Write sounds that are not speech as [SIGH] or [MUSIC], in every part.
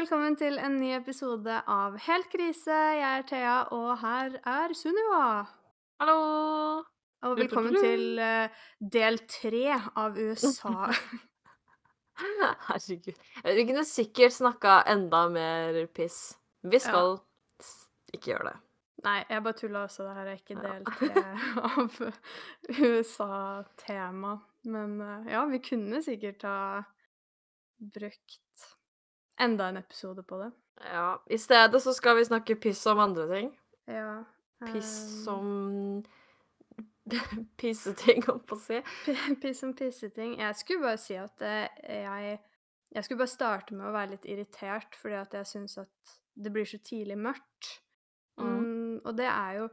velkommen til en ny episode av Helt krise. Jeg er Thea, og her er Sunniva. Hallo! Og velkommen til eh, del tre av USA. [LAUGHS] Herregud. Vi kunne sikkert snakka enda mer piss. Vi skal ja. ikke gjøre det. Nei, jeg bare tulla også. Det her er ikke del tre av USA-tema. Men eh, ja, vi kunne sikkert ha brukt enda en episode på det. Ja. I stedet så skal vi snakke piss om andre ting. Ja. Piss eh, om [LAUGHS] Pisseting, holdt på å si. Piss om pisseting. Jeg skulle bare si at eh, jeg Jeg skulle bare starte med å være litt irritert, fordi at jeg syns at det blir så tidlig mørkt. Mm. Mm, og det er jo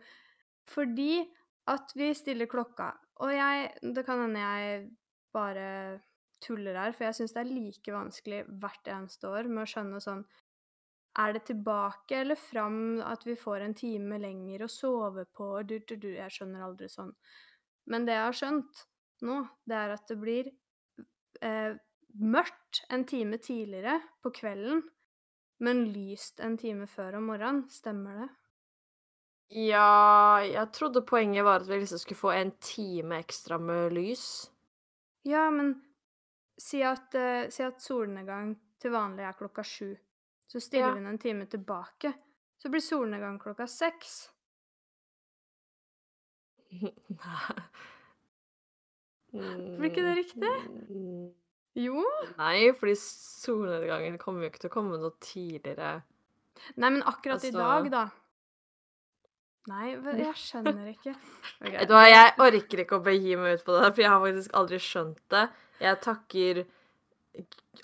fordi at vi stiller klokka. Og jeg Det kan hende jeg bare tuller her, for jeg syns det er like vanskelig hvert eneste år med å skjønne sånn Er det tilbake eller fram at vi får en time lenger å sove på? Du, du, du. Jeg skjønner aldri sånn. Men det jeg har skjønt nå, det er at det blir eh, mørkt en time tidligere på kvelden, men lyst en time før om morgenen. Stemmer det? Ja, jeg trodde poenget var at vi liksom skulle få en time ekstra med lys. Ja, men si at, uh, si at solnedgang til vanlig er klokka sju. Så stiller Ja. vi den en time tilbake. Så blir solnedgang klokka seks. Nei [LAUGHS] Blir ikke det riktig? Jo. Nei, fordi solnedgangen kommer jo ikke til å komme noe tidligere. Nei, men akkurat i Altså- dag, da. Nei, [LAUGHS] jeg skjønner ikke. Ok, Vet du hva, jeg orker ikke å begi meg ut på det, for jeg har faktisk aldri skjønt det. Jeg takker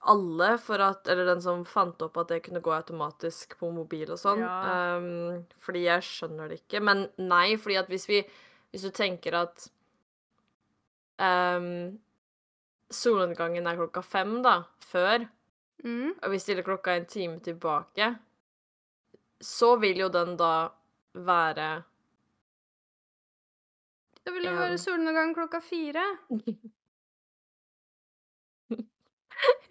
alle for at Eller den som fant opp at det kunne gå automatisk på mobil og sånn. Ja. Um, fordi jeg skjønner det ikke. Men nei, fordi at hvis vi Hvis du tenker at um, solnedgangen er klokka fem, da, før, Mm. og vi stiller klokka en time tilbake, så vil jo den da være Da vil det være solnedgang klokka fire. [LAUGHS]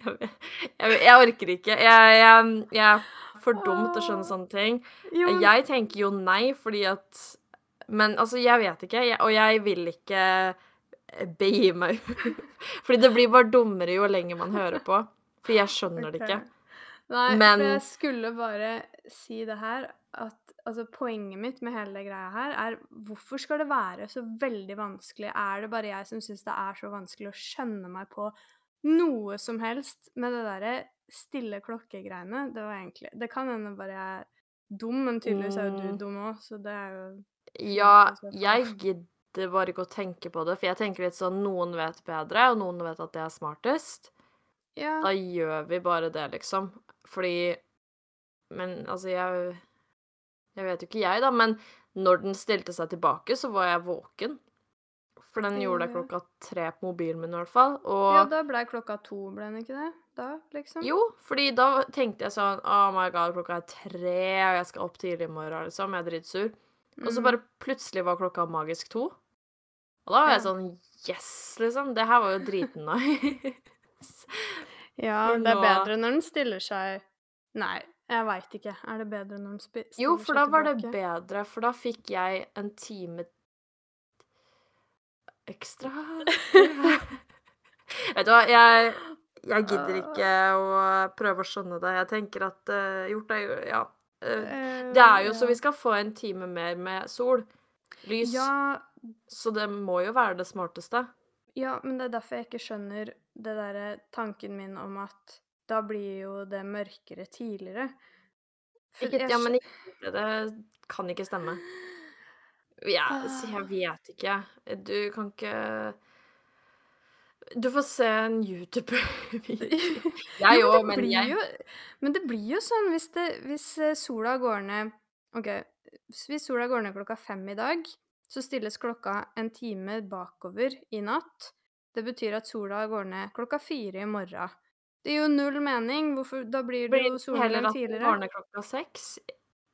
Jeg, jeg, jeg orker ikke. Jeg, jeg, jeg er for dum til å skjønne sånne ting. Jo, Jeg tenker jo nei, fordi at Men altså, jeg vet ikke. Og jeg vil ikke begi meg ut. [LAUGHS] Fordi det blir bare dummere jo lenger man hører på. For jeg skjønner det ikke. Nei, Men- for jeg skulle bare si det her at altså, poenget mitt med hele det greia her er hvorfor skal det være så veldig vanskelig? Er det bare jeg som syns det er så vanskelig å skjønne meg på noe som helst med det derre stille klokkegreiene? Det var egentlig Det kan hende bare jeg er dum, men tydeligvis er jo du Mm. dum òg, så det er jo Ja, jeg gidder bare ikke å tenke på det, for jeg tenker litt sånn noen vet bedre, og noen vet at det er smartest. Ja. Da gjør vi bare det, liksom. Fordi Men altså, jeg Jeg vet jo ikke jeg, da, men når den stilte seg tilbake, så var jeg våken. For den gjorde det klokka tre på mobilen min, i hvert fall. Og ja, da ble klokka to, ble den ikke det? Da, liksom? jo, fordi da tenkte jeg sånn Oh my god, klokka er tre, og jeg skal opp tidlig i morgen, liksom. Jeg er dritsur. Og så Mm. bare plutselig var klokka magisk to. Og da var jeg sånn Yes, liksom. Det her var jo dritnice. [LAUGHS] Ja, det er bedre når den stiller seg Nei, jeg veit ikke. Er det bedre når den stiller seg tilbake? Jo, for da var var det bedre, for da fikk jeg en time ekstra. [LAUGHS] Vet du hva, jeg, jeg gidder ikke å prøve å skjønne det. Jeg tenker at uh, gjort er Ja. Uh, det er jo så vi skal få en time mer med sol. Lys. ja, Så det må jo være det smarteste. ja, men det er derfor jeg ikke skjønner det derre tanken min om at da blir jo det mørkere tidligere. For ja, men det kan ikke stemme. Ja, så jeg Ah. vet ikke. Du kan ikke Du får se en YouTube-video. [LAUGHS] Jeg òg, men jeg Men det blir jo sånn hvis, det, hvis eh, sola går ned OK, hvis sola går ned klokka fem i dag, så stilles klokka en time bakover i natt. Det betyr at sola går ned klokka fire i morgen. Det gir jo null mening. Hvorfor, da blir det jo blir jo det heller at den går ned klokka seks.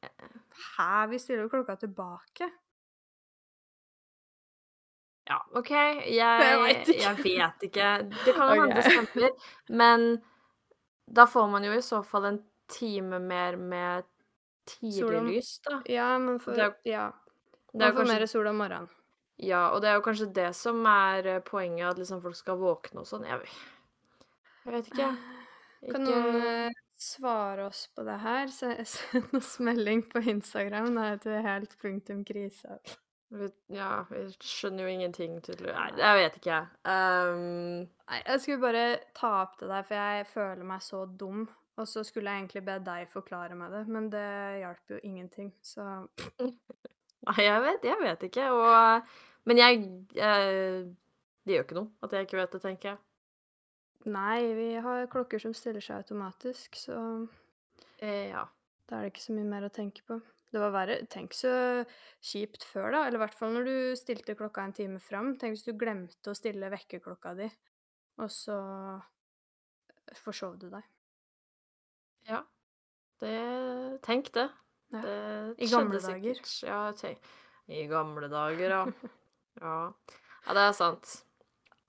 Hæ? Vi stiller jo klokka tilbake. Ja, OK, Jeg jeg, vet ikke. jeg vet ikke. Det kan [LAUGHS] jo okay. det stemmer, men da får man jo i så fall en time mer med tidlig lys, da. Ja, man får Det Ja. Det Man får kanskje mer sol om morgenen. Ja, og det er jo kanskje det som er eh, poenget, at liksom folk skal våkne og sånn. Jeg, jeg vet ikke. Kan noen eh, svare oss på det her? Se- [LAUGHS] Send oss melding på Instagram. Da er det helt punktum krise. Ja, vi skjønner jo ingenting, tydeligvis. Nei, jeg vet ikke, jeg. Um... Nei, jeg skulle bare ta opp det der, for jeg føler meg så dum. Og så skulle jeg egentlig be deg forklare meg det, men det hjalp jo ingenting, så [LAUGHS] nei, jeg vet, jeg vet ikke. Og, men jeg jeg Det gjør ikke noe at jeg ikke vet det, tenker jeg. Nei, vi har klokker som stiller seg automatisk, så Eh, ja. da er det ikke så mye mer å tenke på. Det var verre. Tenk så kjipt før, da. Eller i hvert fall når du stilte klokka en time fram. Tenk hvis du glemte å stille vekkerklokka di, og så forsov du deg. ja. Det Tenk det. Ja. Det I gamle dager. Ja, tenk. I gamle dager, ja. ja. Ja, det er sant. [LAUGHS]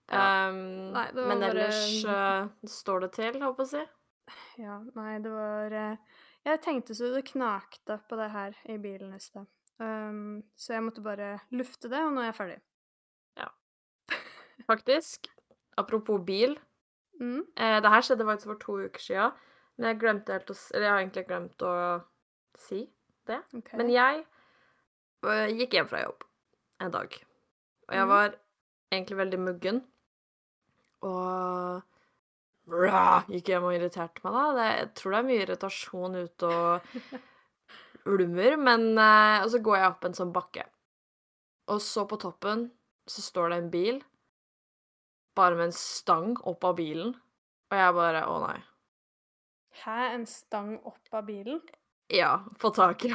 Ja. Um, Nei, men bare- ellers eh, står det til, håper jeg å si. Ja, nei, det var eh, Jeg tenkte så det knakte på det her i bilen i sted. Um, så jeg måtte bare lufte det, og nå er jeg ferdig. Ja. Faktisk. Apropos bil. Mm. Eh, det her skjedde faktisk for to uker siden. Men jeg glemte helt å Eller jeg har egentlig glemt å si det. Okay. Men jeg uh, gikk hjem fra jobb en dag. Og jeg var var egentlig veldig muggen. Og bra, gikk hjem og irriterte meg, da. Det, jeg tror det er mye irritasjon ute og ulmer. Men eh, Og så går jeg opp en sånn bakke. Og så på toppen så står det en bil. Bare med en stang opp av bilen. Og jeg bare Å, nei. Hæ, en stang opp av bilen? Ja, på taket.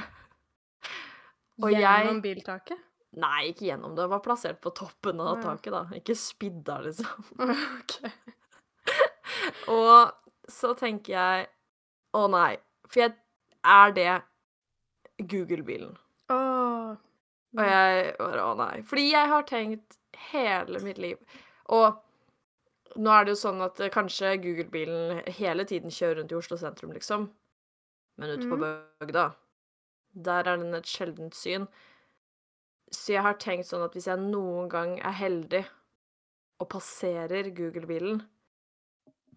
Og jeg- Gjennom biltaket? Nei, ikke gjennom det. Det var plassert på toppen av taket, da. Ikke spidda, liksom. [LAUGHS] ok. Og så tenker jeg Å nei. For jeg Er det Google-bilen? Oh. Og jeg bare Å nei. Fordi jeg har tenkt hele mitt liv Og nå er det jo sånn at eh, kanskje Google-bilen hele tiden kjører rundt i Oslo sentrum, liksom. Men ute på mm. bygda, der er den et sjeldent syn. Så jeg har tenkt sånn at hvis jeg noen gang er heldig og passerer Google-bilen,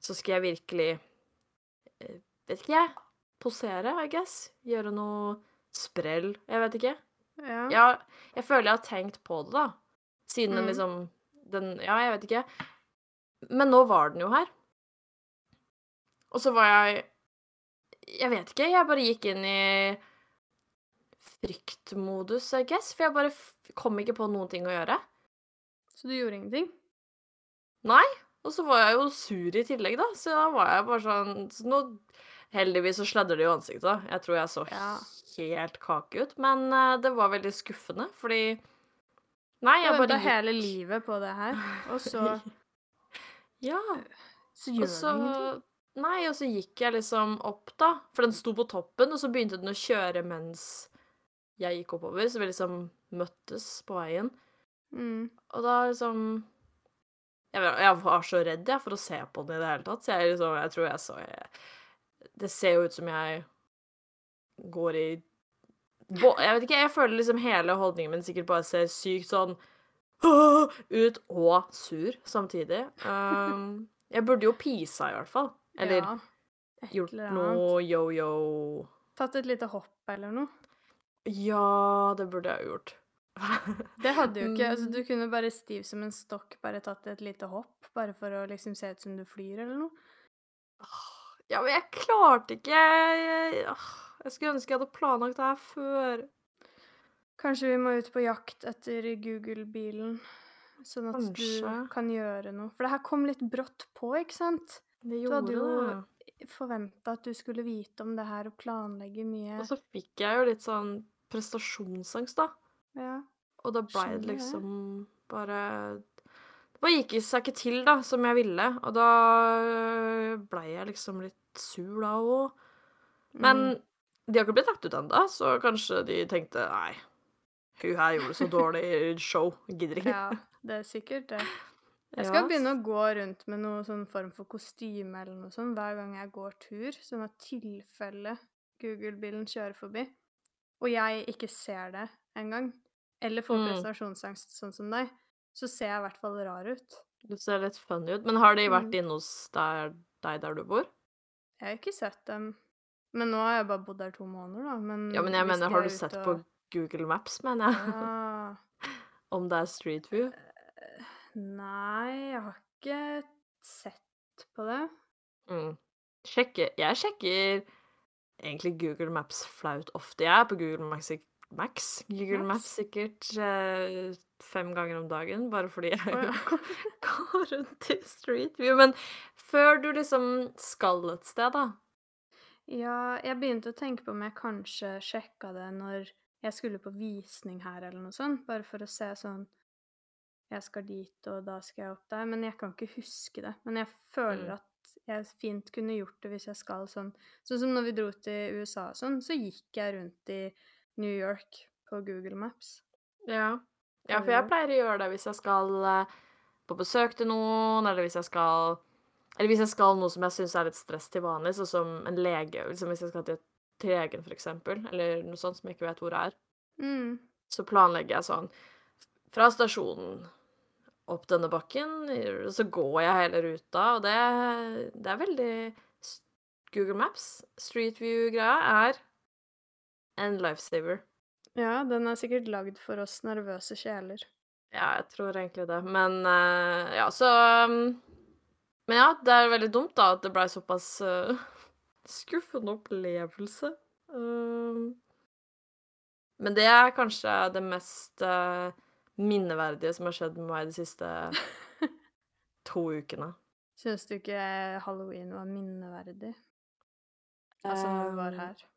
så skal jeg virkelig eh, Vet ikke jeg. Posere, I guess. Gjøre noe sprell. Jeg vet ikke. Ja. Jeg, jeg føler jeg har tenkt på det, da. Siden den Mm. liksom den Ja, jeg vet ikke. Men nå var den jo her. Og så var jeg Jeg vet ikke, jeg bare gikk inn i fryktmodus, I guess. For jeg bare kom ikke på noen ting å gjøre. Så du gjorde ingenting? Nei. Og så var jeg jo sur i tillegg, da. Så da var jeg bare sånn så nå Heldigvis så sladder det jo ansiktet. da. Jeg tror jeg så Ja. helt kake ut. Men eh, det var veldig skuffende, fordi Nei, Jeg jeg bare venta gikk hele livet på det her, og så, [LAUGHS] Ja. så gjør du ingenting. Nei, og så gikk jeg liksom opp, da. For den sto på toppen, og så begynte den å kjøre mens jeg gikk oppover. Så vi liksom møttes på veien. Mm. Og da liksom Jeg, jeg var så redd, jeg, for å se på den i det hele tatt. Så jeg liksom Jeg tror jeg så jeg, Det ser jo ut som jeg går i Jeg vet ikke, jeg føler liksom hele holdningen min sikkert bare ser sykt sånn [GASPS] ut og sur samtidig. Um, jeg burde jo pisa, i hvert fall. Eller ja. Gjort noe yo-yo Tatt et lite hopp eller noe. Ja, det burde jeg jo gjort. [LAUGHS] Det hadde jo ikke altså Mm. Du kunne bare stiv som en stokk bare tatt et lite hopp, bare for å liksom se ut som du flyr eller noe. Ja, men jeg klarte ikke Jeg, jeg, skulle ønske jeg hadde planlagt det her før. Kanskje vi må ut på jakt etter Google-bilen, sånn at du kan gjøre noe. For det her kom litt brått på, ikke sant? Det gjorde det. Du hadde jo forventa at du skulle vite om det her og planlegge mye. Og så fikk jeg jo litt sånn prestasjonsangst, da. Ja. Og da blei det liksom bare Det bare gikk seg ikke til, da, som jeg ville. Og da blei jeg liksom litt sur da òg. Men Mm. de har ikke blitt lagt ut ennå, så kanskje de tenkte nei, hun her gjorde så dårlig show. Gidder ikke. Ja, det er sikkert det. Jeg skal begynne å gå rundt med noen sånn form for kostyme eller noe sånt hver gang jeg går tur, sånn at tilfelle Google-bilen kjører forbi, og jeg ikke ser det engang, eller får Mm. prestasjonsangst sånn som deg, så ser jeg i hvert fall rar ut. Du ser litt funny ut. Men har de vært Mm. inne hos deg der du bor? Jeg har ikke sett dem, men nå har jeg bare bodd der to måneder, da. Men Ja, men jeg mener, har du sett og- på Google Maps, mener jeg? Ja. [LAUGHS] Om det er Street View? nei, jeg har ikke sett på det. Mm. Sjekke Jeg sjekker egentlig Google Maps flaut ofte. Jeg er på Google Maps, sik- Max? Google Maps sikkert eh, fem ganger om dagen, bare fordi jeg oh, ja. [LAUGHS] går rundt i Street View. Men før du liksom skal et sted, da Ja, jeg begynte å tenke på om jeg kanskje sjekka det når jeg skulle på visning her eller noe sånt, bare for å se sånn Jeg skal dit, og da skal jeg opp der. Men jeg kan ikke huske det. Men jeg føler Mm. at jeg fint kunne gjort det hvis jeg skal sånn Sånn som når vi dro til USA og sånn, så gikk jeg rundt i New York på Google Maps. Ja. ja, for jeg pleier å gjøre det hvis jeg skal eh, på besøk til noen, eller hvis jeg skal Eller hvis jeg skal noe som jeg syns er litt stress til vanlig, sånn som en lege, liksom hvis jeg skal til, til legen, for eksempel, eller noe sånt som jeg ikke vet hvor er, Mm. så planlegger jeg sånn fra stasjonen opp denne bakken, så går jeg hele ruta, og det, det er veldig Google Maps, Street View-greia, er en lifesaver. Ja, den er sikkert lagd for oss nervøse sjeler. Ja, jeg tror egentlig det. Men uh, ja, så um, Men ja, det er veldig dumt da at det blei såpass uh, [LAUGHS] skuffende opplevelse. Uh, men det er kanskje det mest minneverdige som har skjedd med meg de siste [LAUGHS] to ukene. Syns du ikke halloween var minneverdig? Altså når du var her?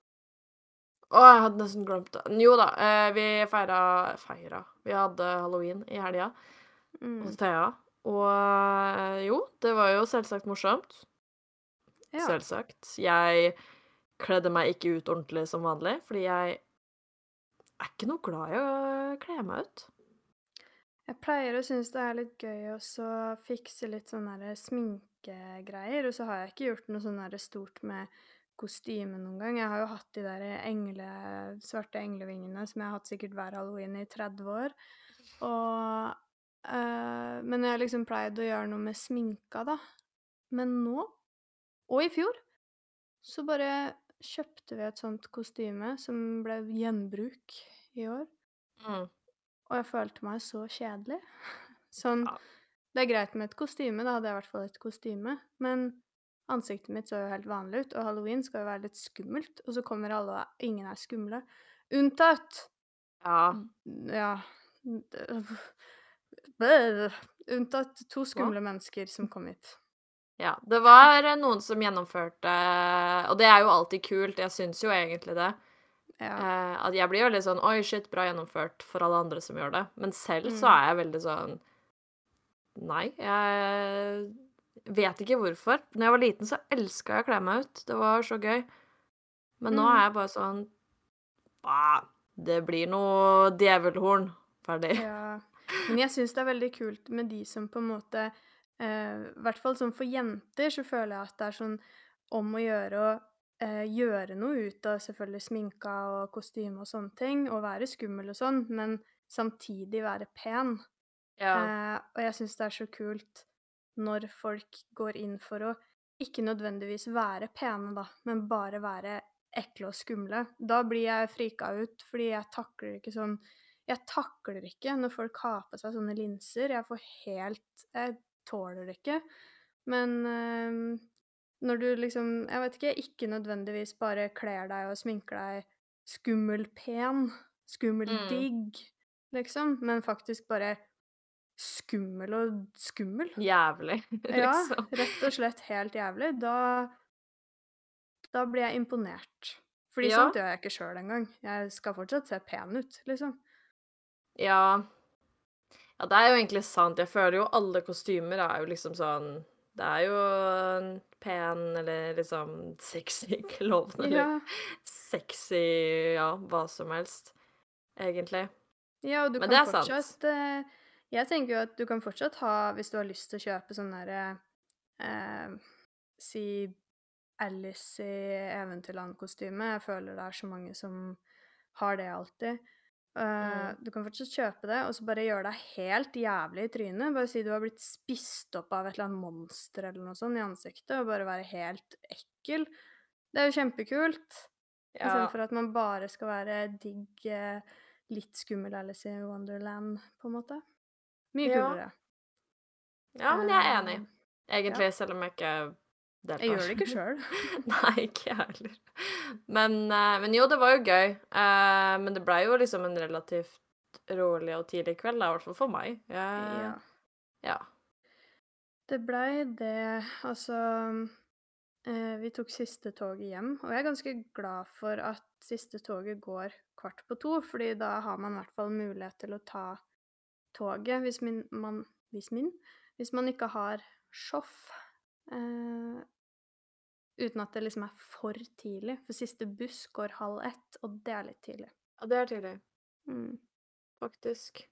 Å, jeg hadde nesten glemt det. Jo da, eh, vi feira Feira. Vi hadde halloween i helga Mm. hos Thea. Og eh, jo, det var jo selvsagt morsomt. Ja. Selvsagt. Jeg kledde meg ikke ut ordentlig som vanlig, fordi jeg er ikke noe glad i å kle meg ut. Jeg pleier å synes det er litt gøy å fikse litt sånne sminkegreier, og så har jeg ikke gjort noe sånn stort med kostyme noen gang. Jeg har jo hatt de der engle, svarte englevingene som jeg har hatt sikkert hver halloween i 30 år. Og, eh, men jeg har liksom pleid å gjøre noe med sminka, da. Men nå, og i fjor, så bare kjøpte vi et sånt kostyme som ble gjenbruk i år. Mm. Og jeg følte meg så kjedelig. [LAUGHS] Sånn. Det er greit med et kostyme, da hadde jeg i hvert fall et kostyme, men ansiktet mitt så jo helt vanlig ut, og halloween skal jo være litt skummelt, og så kommer alle, og ingen er skumle. Unntatt Ja. Ja [LAUGHS] Unntatt to skumle mennesker som kom hit. ja. Det var eh, noen som gjennomførte Og det er jo alltid kult, jeg syns jo egentlig det. Ja. Eh, at jeg blir veldig sånn Oi, shit, bra gjennomført for alle andre som gjør det. Men selv så Mm. er jeg veldig sånn Nei, jeg vet ikke hvorfor. Når jeg var liten, så elska jeg å kle meg ut. Det var så gøy. Men nå Mm. er jeg bare sånn «Ah, Det blir noe djevelhorn. Ferdig. Ja. Men jeg syns det er veldig kult med de som på en måte eh, I hvert fall sånn for jenter så føler jeg at det er sånn om å gjøre å eh, gjøre noe ut av selvfølgelig sminka og kostyme og sånne ting, og være skummel og sånn, men samtidig være pen. Ja. Eh, og jeg syns det er så kult når folk går inn for å ikke nødvendigvis være pene, da, men bare være ekle og skumle. Da blir jeg frika ut, fordi jeg takler ikke sånn Jeg takler ikke når folk har på seg sånne linser. Jeg får helt Jeg tåler det ikke. Men øh, når du liksom Jeg vet ikke, ikke nødvendigvis bare kler deg og sminker deg skummel pen, skummel Mm. digg, liksom, men faktisk bare skummel og skummel. Jævlig, [LAUGHS] Ja, liksom. rett og slett helt jævlig. Da Da blir jeg imponert. Fordi Ja. sånt gjør jeg ikke sjøl engang. Jeg skal fortsatt se pen ut, liksom. Ja. Ja, det er jo egentlig sant. Jeg føler jo alle kostymer er jo liksom sånn Det er jo en pen eller liksom sexy [LAUGHS] klovn eller Ja. sexy Ja, hva som helst, egentlig. ja, og du Men kan fortsatt sant. Jeg tenker jo at du kan fortsatt ha, hvis du har lyst til å kjøpe sånn derre eh, Si Alice i Eventyrland-kostyme. Jeg føler det er så mange som har det alltid. Uh, Mm. Du kan fortsatt kjøpe det, og så bare gjøre deg helt jævlig i trynet. Bare si du har blitt spist opp av et eller annet monster eller noe sånt i ansiktet, og bare være helt ekkel. Det er jo kjempekult. Ja. Istedenfor at man bare skal være digg, eh, litt skummel Alice i Wonderland, på en måte. Mye kulere. ja, men jeg er enig. egentlig, Egentlig, selv om jeg ikke deltar. Jeg gjør det ikke [LAUGHS] sjøl. Nei, ikke jeg heller. Men, eh, men jo, det var jo gøy. Eh, men det blei jo liksom en relativt rolig og tidlig kveld, i hvert fall for meg. Jeg, Ja. ja. Det blei det. Altså eh, Vi tok siste toget hjem, og jeg er ganske glad for at siste toget går kvart på to, fordi da har man i hvert fall mulighet til å ta toget hvis min, man Hvis min Hvis man ikke har sjoff. Eh, uten at det liksom er for tidlig. For siste buss går halv ett, og det er litt tidlig. ja, det er tidlig, Mm. faktisk.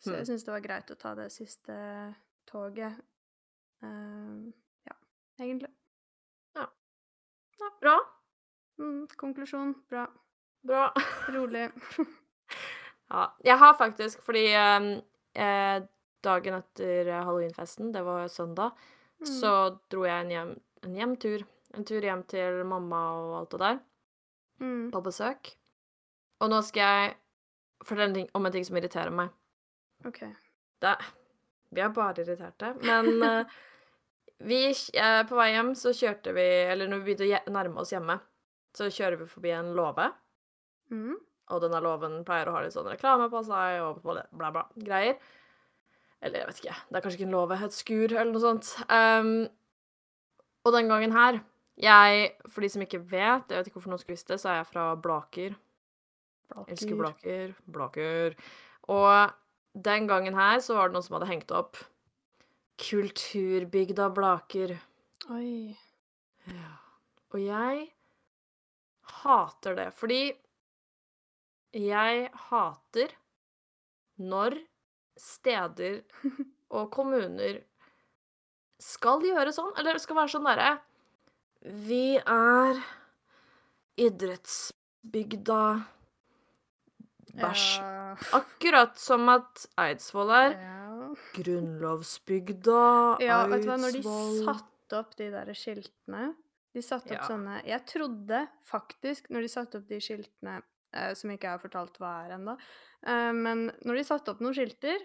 Så Hmm. jeg syns det var greit å ta det siste toget. Uh, ja, egentlig. Ja. Bra. Mm, konklusjon bra. Bra. Rolig. [LAUGHS] Ja, jeg har faktisk, fordi eh, eh, dagen etter eh, halloweenfesten, det var søndag, Mm. så dro jeg en hjem, en hjemtur. En tur hjem til mamma og alt det der, Mm. på besøk. Og nå skal jeg fortelle om en ting som irriterer meg. OK. Det, vi er bare irriterte, men [LAUGHS] eh, vi, eh, på vei hjem så kjørte vi, eller når vi begynte å nærme oss hjemme, så kjører vi forbi en låve. Mm. Og denne loven pleier å ha litt sånn reklame på seg og bla, bla, greier. Eller jeg vet ikke, det er kanskje ikke en låve, et skur eller noe sånt. Um, og den gangen her Jeg, for de som ikke vet, jeg vet ikke hvorfor noen skulle visst det, så er jeg fra Blaker. Elsker Blaker. Blaker. Og den gangen her så var det noen som hadde hengt opp Kulturbygda Blaker. Oi. Ja. Og jeg hater det, fordi jeg hater når steder [LAUGHS] og kommuner skal gjøre sånn, eller skal være sånn derre Vi er idrettsbygda Bæsj. Ja. Akkurat som at Eidsvoll er Ja. grunnlovsbygda ja, vet du hva, når de Eidsvoll satte opp de der skiltene De satte opp Ja. sånne Jeg trodde faktisk, når de satte opp de skiltene som ikke jeg har fortalt hva er ennå, eh, men når de satte opp noen skilter,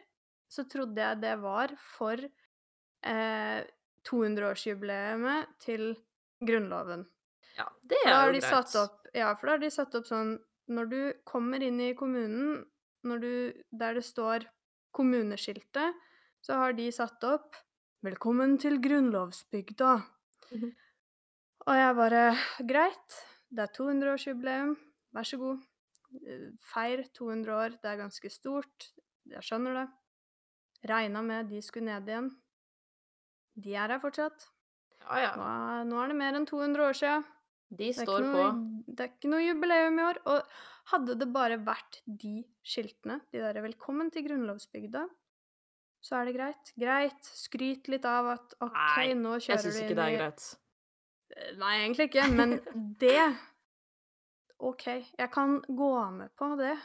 så trodde jeg det var for eh, 200-årsjubileet til Grunnloven. Ja, det er jo de greit. satt opp Ja, for da har de satt opp sånn Når du kommer inn i kommunen, du Der det står kommuneskiltet, så har de satt opp 'Velkommen til grunnlovsbygda'. Mhm. Og jeg bare Greit, det er 200-årsjubileum, vær så god. Eh, Feir 200 år, det er ganske stort. Jeg skjønner det. Regna med de skulle ned igjen. De er her fortsatt. Ja, ja. Nå er, nå er det mer enn 200 år sia. De står noe, på. det er ikke noe jubileum i år. Og hadde det bare vært de skiltene, de derre 'Velkommen til grunnlovsbygda', så er det greit. Greit, skryt litt av at OK, Nei, nå Jeg kjører syns du ikke det er greit. Nei, egentlig ikke, men [LAUGHS] det OK, jeg kan gå med på det.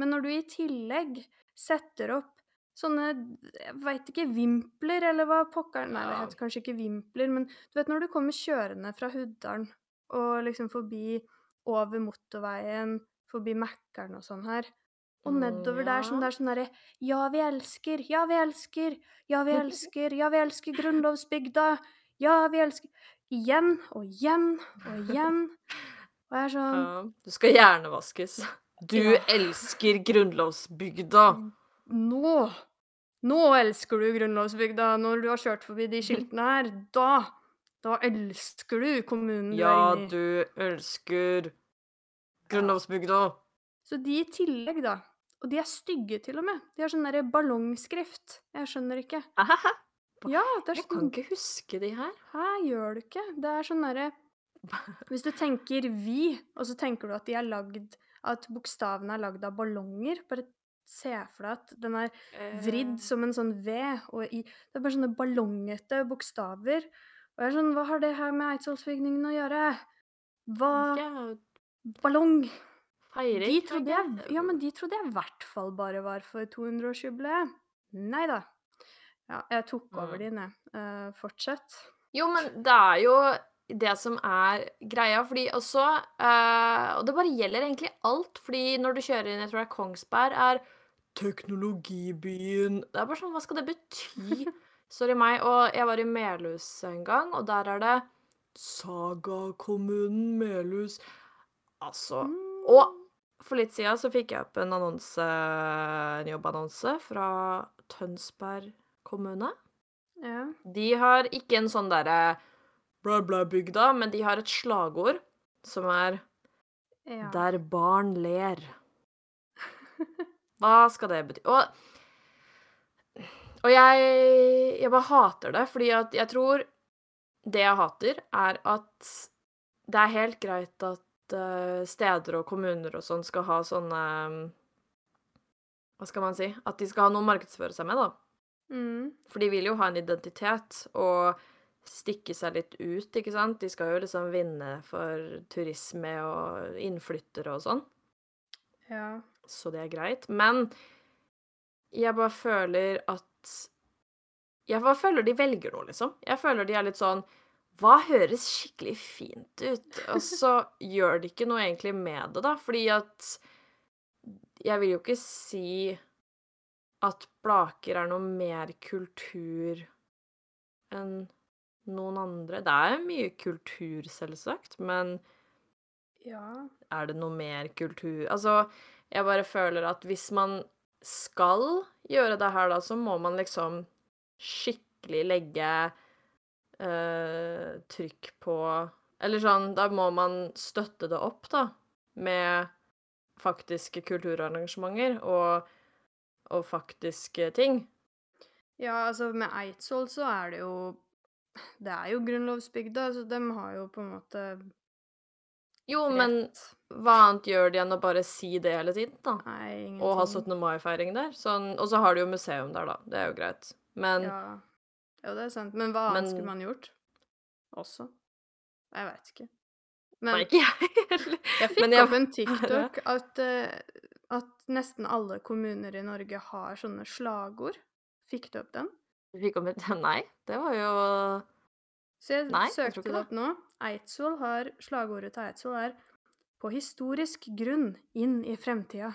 Men når du i tillegg setter opp sånne Jeg veit ikke Vimpler, eller hva pokker Nei, det heter kanskje ikke vimpler, men du vet når du kommer kjørende fra Huddalen og liksom forbi over motorveien, forbi Mækkern og sånn her, og nedover der som det er sånn derre Ja, vi elsker, ja, vi elsker, ja, vi [LAUGHS] elsker, ja, vi elsker grunnlovsbygda, ja, vi elsker Igjen og igjen og igjen. Og jeg er sånn Ja, du skal hjernevaskes. Du Ja. elsker grunnlovsbygda. Nå Nå elsker du grunnlovsbygda. Når du har kjørt forbi de skiltene her, da Da elsker du kommunen Ja, du er inne Ja, du elsker grunnlovsbygda. Så de i tillegg, da. Og de er stygge, til og med. De har sånn derre ballongskrift. Jeg skjønner ikke. Ja, det er Jeg kan sånn ikke huske de her. Hæ, gjør du ikke? Det er sånn derre [LAUGHS] Hvis du tenker 'vi', og så tenker du at lagd At bokstavene er lagd av ballonger, bare se for deg at den er Eh, vridd som en sånn V, og i Det er bare sånne ballongete bokstaver. Og jeg er sånn Hva har det her med Eidsvollsbygningen å gjøre? Hva Ballong! Feiring? De trodde jeg Ja, men de trodde jeg i hvert fall bare var for 200-årsjubileet. Nei da. Ja, jeg tok over Mm. dine. jeg. Eh, fortsett. Jo, men det er jo det som er greia, fordi også eh, Og det bare gjelder egentlig alt, fordi når du kjører inn, jeg tror det er Kongsberg, er teknologibyen Det er bare sånn, hva skal det bety? [LAUGHS] Sorry meg. Og jeg var i Melhus en gang, og der er det Saga-kommunen Melhus. Altså Mm. Og for litt siden så fikk jeg opp en annonse, en jobbannonse fra Tønsberg kommune. Ja. De har ikke en sånn derre bla, bla bygda, men de har et slagord som er ja. 'Der barn ler'. [LAUGHS] Hva skal det bety? Og, og jeg, jeg bare hater det, fordi at jeg tror Det jeg hater, er at det er helt greit at eh, steder og kommuner og sånn skal ha sånne Hva skal man si? At de skal ha noe å markedsføre seg med, da. Mm. For de vil jo ha en identitet og stikke seg litt ut, ikke sant? De skal jo liksom vinne for turisme og innflyttere og sånn, ja. så det er greit. Men jeg bare føler at Jeg bare føler de velger noe, liksom. Jeg føler de er litt sånn Hva høres skikkelig fint ut? Og [LAUGHS] så gjør de ikke noe egentlig med det, da, fordi at Jeg vil jo ikke si at Blaker er noe mer kultur enn noen andre. Det er mye kultur, selvsagt, men Ja. er det noe mer kultur Altså, jeg bare føler at hvis man skal gjøre det her, da, så må man liksom skikkelig legge øh, trykk på Eller sånn, da må man støtte det opp, da, med faktiske kulturarrangementer og, og faktiske ting. ja, altså med Eidsvoll så er det jo Det er jo grunnlovsbygda, så de har jo på en måte Jo, men hva annet gjør de enn å bare si det hele tiden, da? Nei, ingenting. Og ha 17. mai-feiring der. Sånn, og så har de jo museum der, da. Det er jo greit. Men Ja. Jo, det er sant. Men hva annet Men- skulle man gjort? Også? Jeg veit ikke. Men Nei, ikke jeg heller. jeg fikk jeg- opp en [LAUGHS] TikTok at, eh, at nesten alle kommuner i Norge har sånne slagord. Fikk du opp den? Vi opp et [LAUGHS] Nei, det var jo Så jeg Nei, søkte jeg det opp nå. Eidsvoll har Slagordet til Eidsvoll er 'På historisk grunn inn i fremtida'.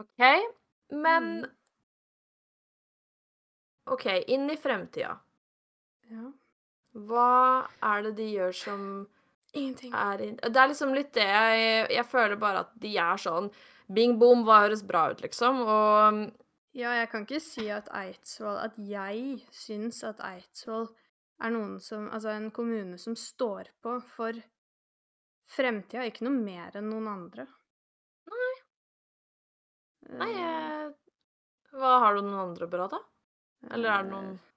OK. Men Mm. OK, inn i fremtida. Ja. Hva er det de gjør som Ingenting. er in Det er liksom litt det jeg Jeg føler bare at de er sånn Bing bom, hva høres bra ut, liksom? Og Ja, jeg kan ikke si at Eidsvoll At jeg syns at Eidsvoll er noen som Altså en kommune som står på for fremtida, ikke noe mer enn noen andre. Nei. Nei, Eh, jeg Hva har du noen andre bra, da? Eller er det noen eh,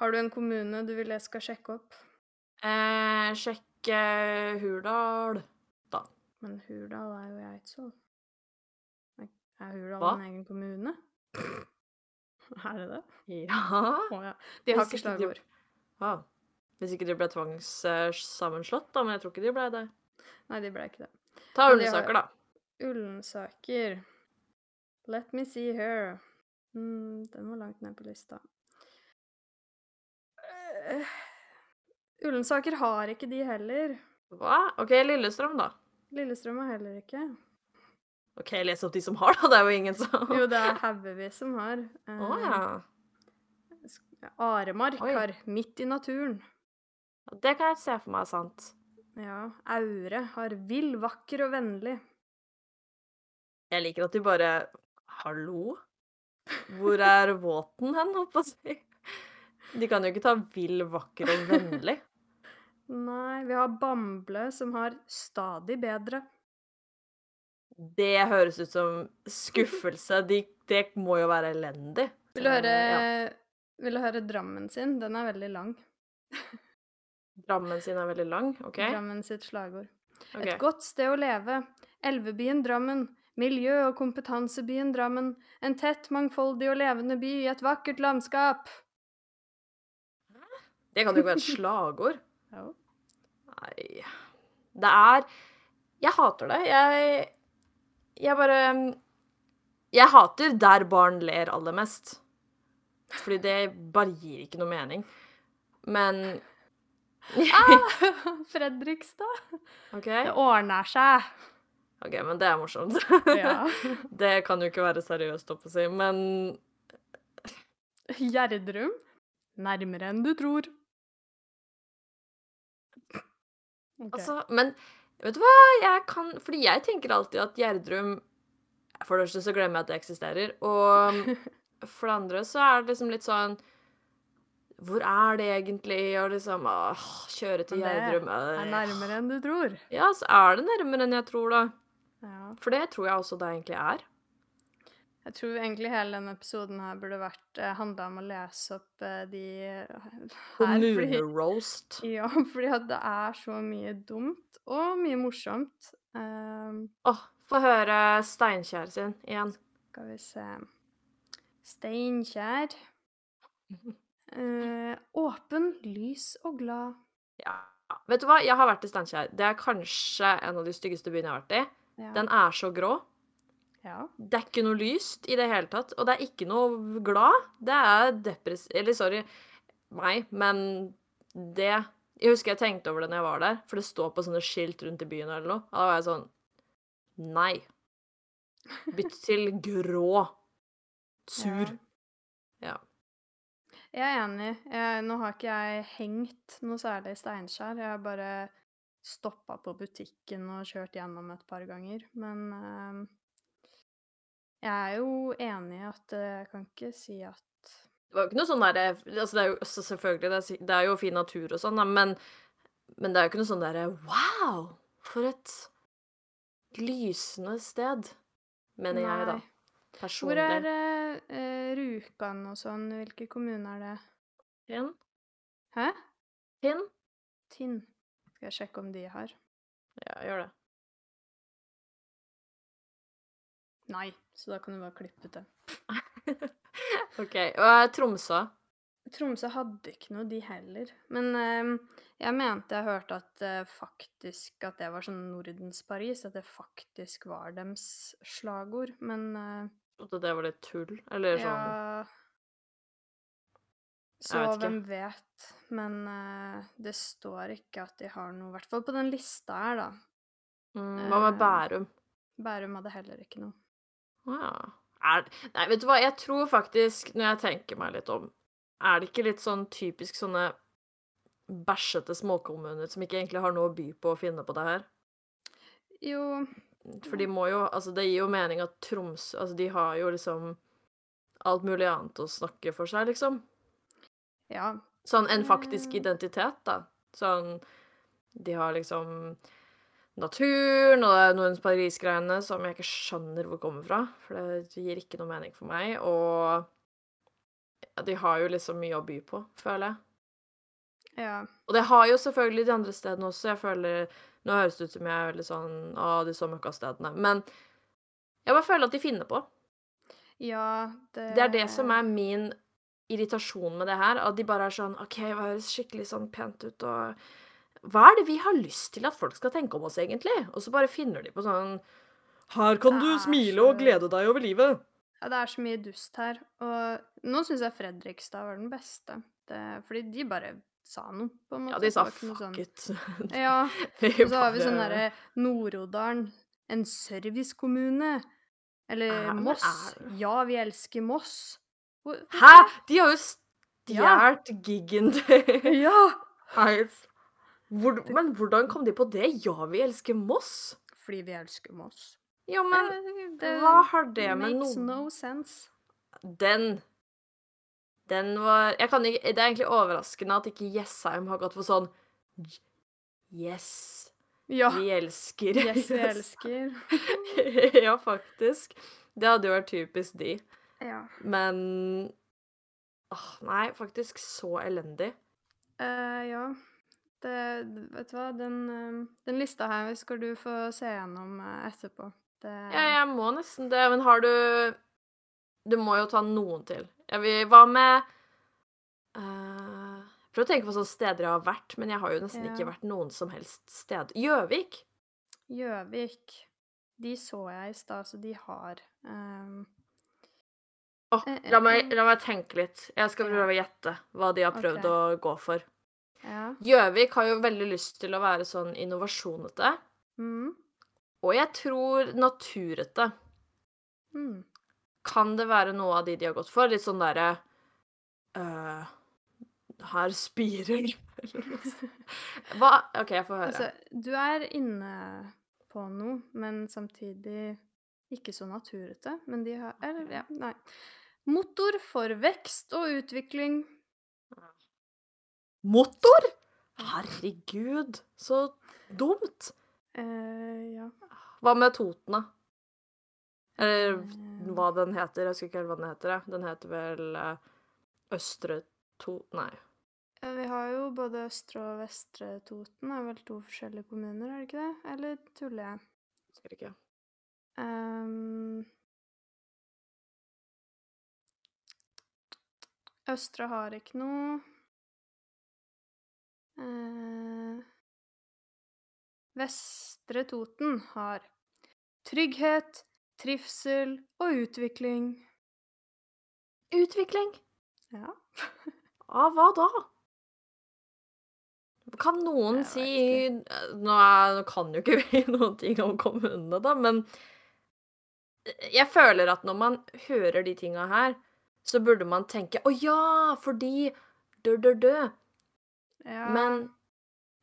Har du en kommune du vil jeg skal sjekke opp? eh, Sjekke Hurdal. da. Men Hurdal er jo i Eidsvoll. Er Hurdal en egen kommune? [LAUGHS] er det det? Ja Å ja. De har ikke de- slagord. ah. Hvis ikke de ble tvangssammenslått, da, men jeg tror ikke de ble det. Nei, de ble ikke det. Ta har- Ullensaker, da. Ullensaker. Let me see her. Mm, den var langt ned på lista. Uh, Ullensaker har ikke de heller. Hva? OK, Lillestrøm, da. Lillestrøm har heller ikke. OK, les opp de som har, da. Det er jo ingen som Jo, det er haugevis som har. Å oh, ja. Aremark Oi. har Midt i naturen. Det kan jeg se for meg er sant. Ja. Aure har Vill, vakker og vennlig. Jeg liker at de bare Hallo? Hvor er våten hen, holdt på å si? De kan jo ikke ta vill, vakker og vennlig. [LAUGHS] Nei, vi har Bamble, som har Stadig bedre. Det høres ut som skuffelse. De, det må jo være elendig. Vil du høre, Eh, Ja. vil du høre Drammen sin? Den er veldig lang. Drammen sin er veldig lang. OK? Drammen sitt slagord. Okay. Et godt sted å leve. Elvebyen Drammen. Miljø- og kompetansebyen Drammen. En tett, mangfoldig og levende by i et vakkert landskap. Det kan jo ikke være et [LAUGHS] slagord. Jo. Nei Det er Jeg hater det. Jeg Jeg bare Jeg hater der barn ler aller mest. Fordi det bare gir ikke noe mening. Men [LAUGHS] Fredrikstad. Okay. Det ordner seg. ok, men det er morsomt. Ja. [LAUGHS] Det kan jo ikke være seriøst, holdt på å si, men [LAUGHS] Gjerdrum. Nærmere enn du tror. Okay. Altså, men vet du hva? Jeg kan Fordi jeg tenker alltid at Gjerdrum For det første så glemmer jeg at det eksisterer. Og [LAUGHS] for det andre så er det liksom litt sånn Hvor er det egentlig? Og liksom åh, Kjøre til Gjerdrum det er øh. nærmere enn du tror. Ja, så er det nærmere enn jeg tror, da. Ja. For det tror jeg også det egentlig er. Jeg tror egentlig hele denne episoden her burde vært eh, handla om å lese opp eh, de her. Kommuneroast. [LAUGHS] ja, fordi at det er så mye dumt og mye morsomt. Um, Åh, få høre Steinkjer sin igjen. skal vi se Steinkjer. [LAUGHS] Eh, åpen, lys og glad. Ja. Vet du hva, jeg har vært i Steinkjer. Det er kanskje en av de styggeste byene jeg har vært i. Ja. Den er så grå. Ja. Det er ikke noe lyst i det hele tatt, og det er ikke noe glad. Det er depress... Eller sorry meg, men det Jeg husker jeg tenkte over det når jeg var der, for det står på sånne skilt rundt i byen eller noe. Da var jeg sånn Nei. Bytt til grå. Sur. Ja. Jeg er enig. Jeg, nå har ikke jeg hengt noe særlig i Steinkjer. Jeg har bare stoppa på butikken og kjørt gjennom et par ganger. Men eh, jeg er jo enig i at eh, jeg kan ikke si at Det var jo ikke noe sånn derre altså Det er jo selvfølgelig, det er, det er jo fin natur og sånn, men, men det er jo ikke noe sånn derre Wow! For et lysende sted. Mener jeg, da. Personlig. Hvor er eh, eh, Rjukan og sånn? Hvilke kommuner er det? Tinn? Hæ? Tinn? Tinn. Skal jeg sjekke om de har? Ja, gjør det. Nei, så da kan du bare klippe ut det. [LAUGHS] OK. Og eh, Tromsø? Tromsø hadde ikke noe, de heller. Men eh, jeg mente jeg hørte at eh, faktisk at det var sånn Nordens Paris, at det faktisk var dems slagord. Men eh, At det var litt tull? Eller sånn ja Så vet hvem vet. Men eh, det står ikke at de har noe, i hvert fall på den lista her, da. mm, Hva med eh, Bærum? Bærum hadde heller ikke noe. Ja. Er, nei, vet du hva, jeg tror faktisk, når jeg tenker meg litt om Er det ikke litt sånn typisk sånne bæsjete småkommuner som ikke egentlig har noe å by på å finne på det her? Jo, For de må jo Altså, det gir jo mening at Tromsø Altså, de har jo liksom alt mulig annet å snakke for seg, liksom. ja. Sånn en faktisk Mm. identitet, da. Sånn De har liksom naturen og Nordens Paris-greiene som jeg ikke skjønner hvor kommer fra. For det gir ikke noe mening for meg. Og ja, de har jo liksom mye å by på, føler jeg. Ja. Og det har jo selvfølgelig de andre stedene også. Jeg føler Nå høres det ut som jeg er veldig sånn Å, de så møkkastedene. Men jeg bare føler at de finner på. ja det Det er det som er min irritasjon med det her. At de bare er sånn OK, hva høres skikkelig sånn pent ut, og Hva er det vi har lyst til at folk skal tenke om oss, egentlig? Og så bare finner de på sånn Her kan du smile og glede deg over livet. Ja, det er så mye dust her. Og nå syns jeg Fredrikstad var den beste. Det, fordi de bare sa noe, på en måte. [LAUGHS] Ja, de sa ikke fuck sånn- it. Ja. Og så har vi sånn derre Nord-Odalen. En servicekommune. Eller Moss. Ja, vi elsker Moss. Hæ?! De har jo Ja. stjålet giggen til Ja! [LAUGHS] Hive. Hvor, men hvordan kom de på det? Ja, vi elsker Moss. Fordi vi elsker Moss. Ja, men Eh, det hva har det med makes noe no sense. Den Den var jeg kan ikke, Det er egentlig overraskende at ikke Jessheim har gått for sånn Yes, Ja. vi elsker Yes, vi elsker. [LAUGHS] ja, faktisk. Det hadde jo vært typisk de. Ja. Men åh, Nei, faktisk så elendig. Uh, ja. Det, vet du hva, den, eh, den lista her skal du få se gjennom eh, etterpå. Det Ja, jeg må nesten det, men har du Du må jo ta noen til. Jeg vil, hva med uh, Prøv å tenke på sånne steder jeg har vært, men jeg har jo nesten ikke vært noen som helst sted. Gjøvik? Gjøvik. De så jeg i stad, så de har um... Eh, eh, la, meg, eh. la meg tenke litt. Jeg skal prøve å gjette hva de har prøvd okay. å gå for. Ja. Gjøvik har jo veldig lyst til å være sånn innovasjonete. Mm. Og jeg tror naturete. Mm. Kan det være noe av de de har gått for? Litt sånn derre uh, Her spirer. [LAUGHS] Hva OK, jeg får høre. Altså, du er inne på noe, men samtidig ikke så naturete. Men de har Eller, ja, nei. Motor for vekst og utvikling. Motor? Herregud, så dumt. Eh, ja. Hva med Toten, da? Eller Eh. hva den heter. Jeg husker ikke helt hva den heter. Den heter vel eh, Østre Toten Nei. Vi har jo både Østre og Vestre Toten. er vel to forskjellige kommuner, er det ikke det? Eller tuller jeg? Husker ikke. Um, Østre har ikke noe. Eh, Vestre Toten har trygghet, trivsel og utvikling. Utvikling? Ja. [LAUGHS] Av hva da? Kan noen si nå, nå kan jo ikke [LAUGHS] vi noen ting om kommunene, da, men jeg føler at når man hører de tinga her, så burde man tenke Å ja, fordi dø, dø, dø. Ja. Men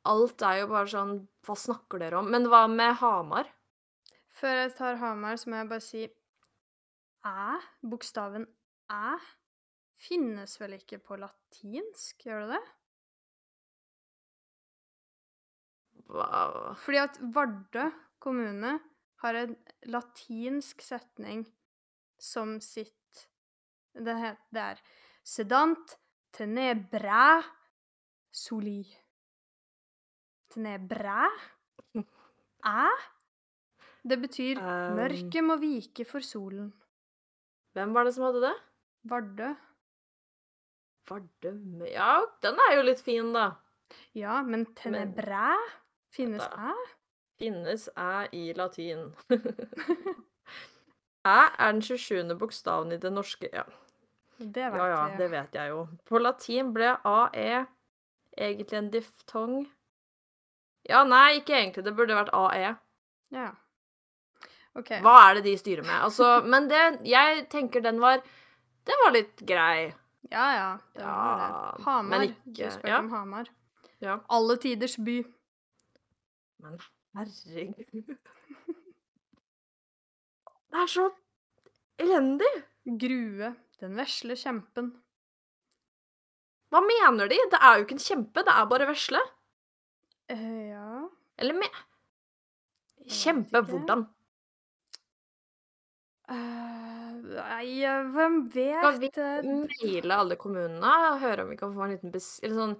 alt er jo bare sånn Hva snakker dere om? Men hva med Hamar? Før jeg tar Hamar, så må jeg bare si æ, bokstaven æ, finnes vel ikke på latinsk, gjør det det? Wow. Fordi at Vardø kommune har en latinsk setning som sitt Det, heter, det er sedant tenebræ soli. Tenebræ? [LAUGHS] Æ? Det betyr Um. mørket må vike for solen. Hvem var det som hadde det? Vardø. Vardø Ja, den er jo litt fin, da. Ja, men tenebræ? Finnes æ? Finnes æ i latin. [LAUGHS] æ er den 27. bokstaven i det norske Ja, Det vet ja, ja, det vet jeg jo. På latin ble ae egentlig en diftong. Ja, nei, ikke egentlig. Det burde vært ae. Ja. OK. Hva er det de styrer med? Altså, [LAUGHS] men det Jeg tenker den var Den var litt grei. Ja, ja. Det var Ja, det. Hamar. ikke- du spør ja. om Hamar. Ja. Alle tiders by. Men herregud Det er så elendig! Grue. Den vesle kjempen. Hva mener de? Det er jo ikke en kjempe, det er bare vesle. Uh, ja Eller med Kjempe hvordan? Uh, Nei, hvem hvem Skal vi vet? eh, maile alle kommunene og høre om vi kan få en liten sånn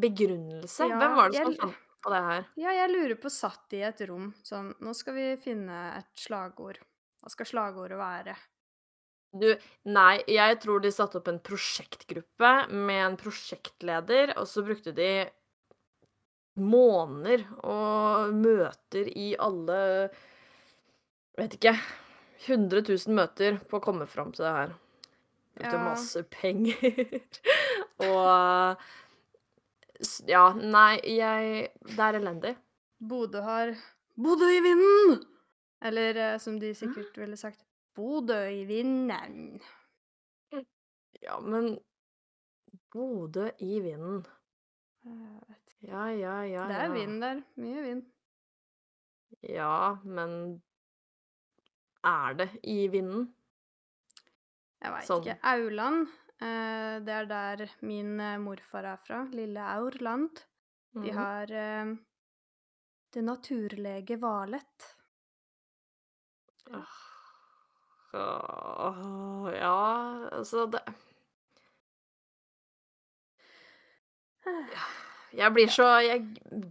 begrunnelse? Ja, Hvem var det som jeg- fant på det her? Ja, jeg lurer på satt i et rom. Sånn, nå skal vi finne et slagord. Hva skal slagordet være? Du, nei, jeg tror de satte opp en prosjektgruppe med en prosjektleder, og så brukte de måneder og møter i alle Vet ikke 100 000 møter på å komme fram til det her. Brukte Ja. masse penger. [LAUGHS] og Ja, nei, jeg Det er elendig. Bodø har Bodø i vinden! Eller eh, som de sikkert ville sagt Bodø i vinden. Ja, men Bodø i vinden. Jeg. Ja, ja, ja, Det er vind der. Mye vind. Ja, men er det i vinden? Jeg veit Sånn. ikke. Auland, eh, det er der min eh, morfar er fra. Lille Aurland. De Mhm. har eh, Det naturlege Valet. Åh, ja, altså det Jeg blir så Jeg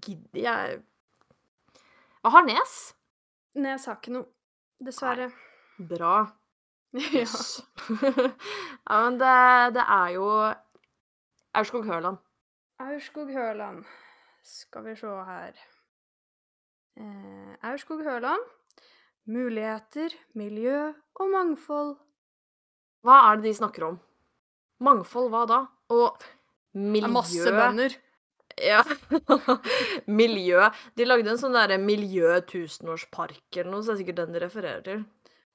gidder Jeg Jeg har nes. Nes har ikke noe. Dessverre. Bra. [LAUGHS] ja. [LAUGHS] Ja, men det, det er jo Aurskog-Høland. Aurskog-Høland. Skal vi se her eh, Aurskog-Høland. Muligheter, miljø og mangfold. Hva er det de snakker om? Mangfold, hva da? Og miljø masse bønder. Ja. [LAUGHS] miljø. De lagde en sånn derre miljø tusenårspark eller noe, så det er sikkert den de refererer til.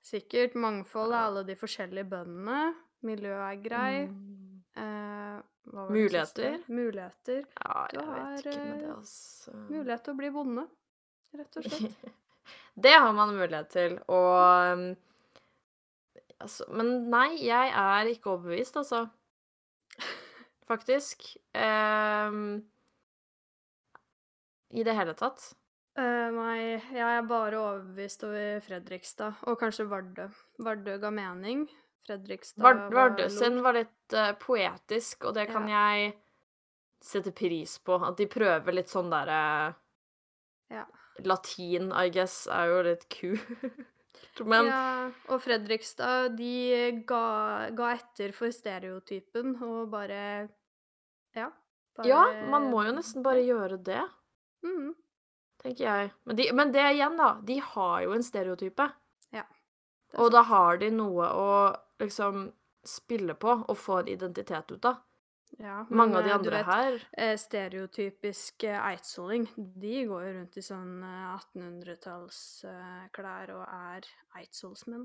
Sikkert mangfold er alle de forskjellige bøndene. Miljø er grei. Mm. Eh, hva var det? Muligheter? Muligheter. Ja, Du jeg vet ikke med det, eh, altså. Mulighet til å bli bonde, rett og slett. [LAUGHS] Det har man mulighet til, og um, altså, Men nei, jeg er ikke overbevist, altså. [LAUGHS] Faktisk. Um, I det hele tatt. Uh, nei, jeg er bare overbevist over Fredrikstad, og kanskje Vardø. Vardø ga mening. Fredrikstad Vard- sin var litt uh, poetisk, og det kan jeg sette pris på. At de prøver litt sånn derre Ja. Latin, I guess, er jo litt kult. [LAUGHS] Men ja, og Fredrikstad, de ga, ga etter for stereotypen og bare Ja. Bare, ja, man må jo nesten bare gjøre det. Mhm. tenker jeg. Men, de, men det igjen, da. De har jo en stereotype. Er Og da har de noe å liksom spille på og få en identitet ut av. Ja, Mange av de eh, andre vet, her eh, Stereotypisk eh, eidsvolling, de går jo rundt i sånn eh, 1800-tallsklær og er eidsvollsmenn.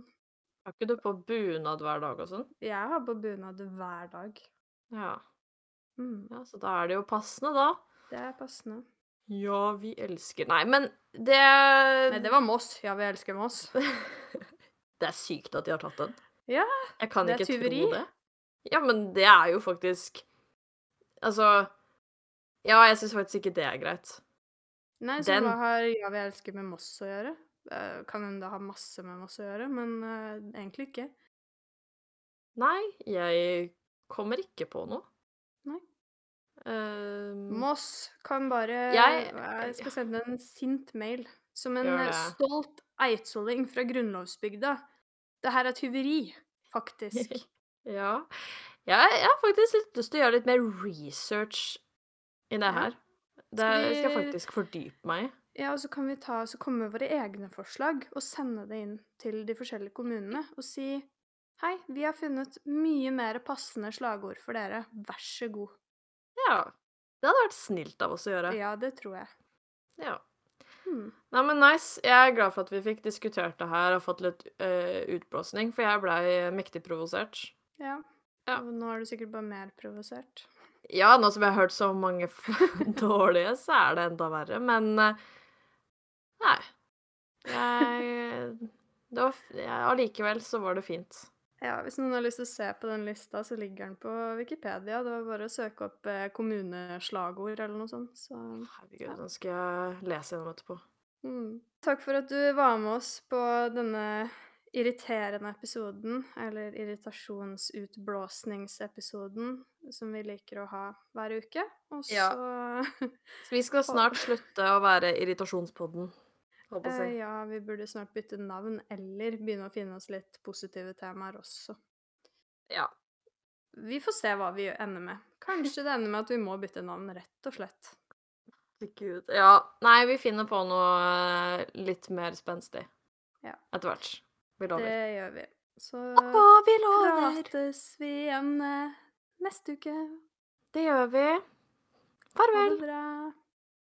Har ikke du på bunad hver dag og sånn? Jeg har på bunad hver dag. Ja. Mm, ja. Så da er det jo passende, da. det er passende. Ja, vi elsker Nei, men det Nei, det var Moss. Ja, vi elsker Moss. [LAUGHS] Det er sykt at de har tatt den. Ja, det er tyveri. tro det. Ja, men det er jo faktisk Altså Ja, jeg syns faktisk ikke det er greit. Nei, så Den- hva har Ja, vi elsker med Moss å gjøre? Eh, kan hende det har masse med Moss å gjøre, men uh, egentlig ikke. Nei, jeg kommer ikke på noe. Nei. Ehm, Moss kan bare Jeg- Jeg skal sende en sint mail. Som en stolt eidsvolling fra grunnlovsbygda. Det her er tyveri, faktisk. [LAUGHS] ja. Jeg, jeg har faktisk litt lyst til å gjøre litt mer research i det Ja. her. Det Skal skal jeg faktisk fordype meg i. Ja, og så kan vi ta, så komme med våre egne forslag og sende det inn til de forskjellige kommunene og si Hei, vi har funnet mye mer passende slagord for dere. Vær så god. Ja. Det hadde vært snilt av oss å gjøre. Ja, det tror jeg. Ja. Hmm. Nei, men nice. Jeg er glad for at vi fikk diskutert det her og fått litt uh, utblåsning, for jeg blei mektig provosert. Ja. Ja. men nå er du sikkert bare mer provosert. Ja, nå som jeg har hørt så mange [LAUGHS] dårlige, så er det enda verre, men eh, Nei. Jeg var ja, Allikevel så var det fint. Ja, Hvis noen har lyst til å se på den lista, så ligger den på Wikipedia. Det var bare å søke opp eh, kommuneslagord eller noe sånt. Så Herregud, den skal jeg lese gjennom etterpå. mm. Takk for at du var med oss på denne irriterende episoden, eller irritasjonsutblåsningsepisoden, som vi liker å ha hver uke. Og så Ja. [LAUGHS] Så vi skal snart slutte å være irritasjonspodden, håper eh, jeg. Ja, vi burde snart bytte navn, eller begynne å finne oss litt positive temaer også. Ja. Vi får se hva vi ender med. Kanskje det ender med at vi må bytte navn, rett og slett. Gud. Ja. Nei, vi finner på noe eh, litt mer spenstig. Ja. Etter hvert. Vi lover. Det gjør vi. Så Å, vi lover! prates vi igjen eh, neste uke. Det gjør vi. Ha Farvel. det bra.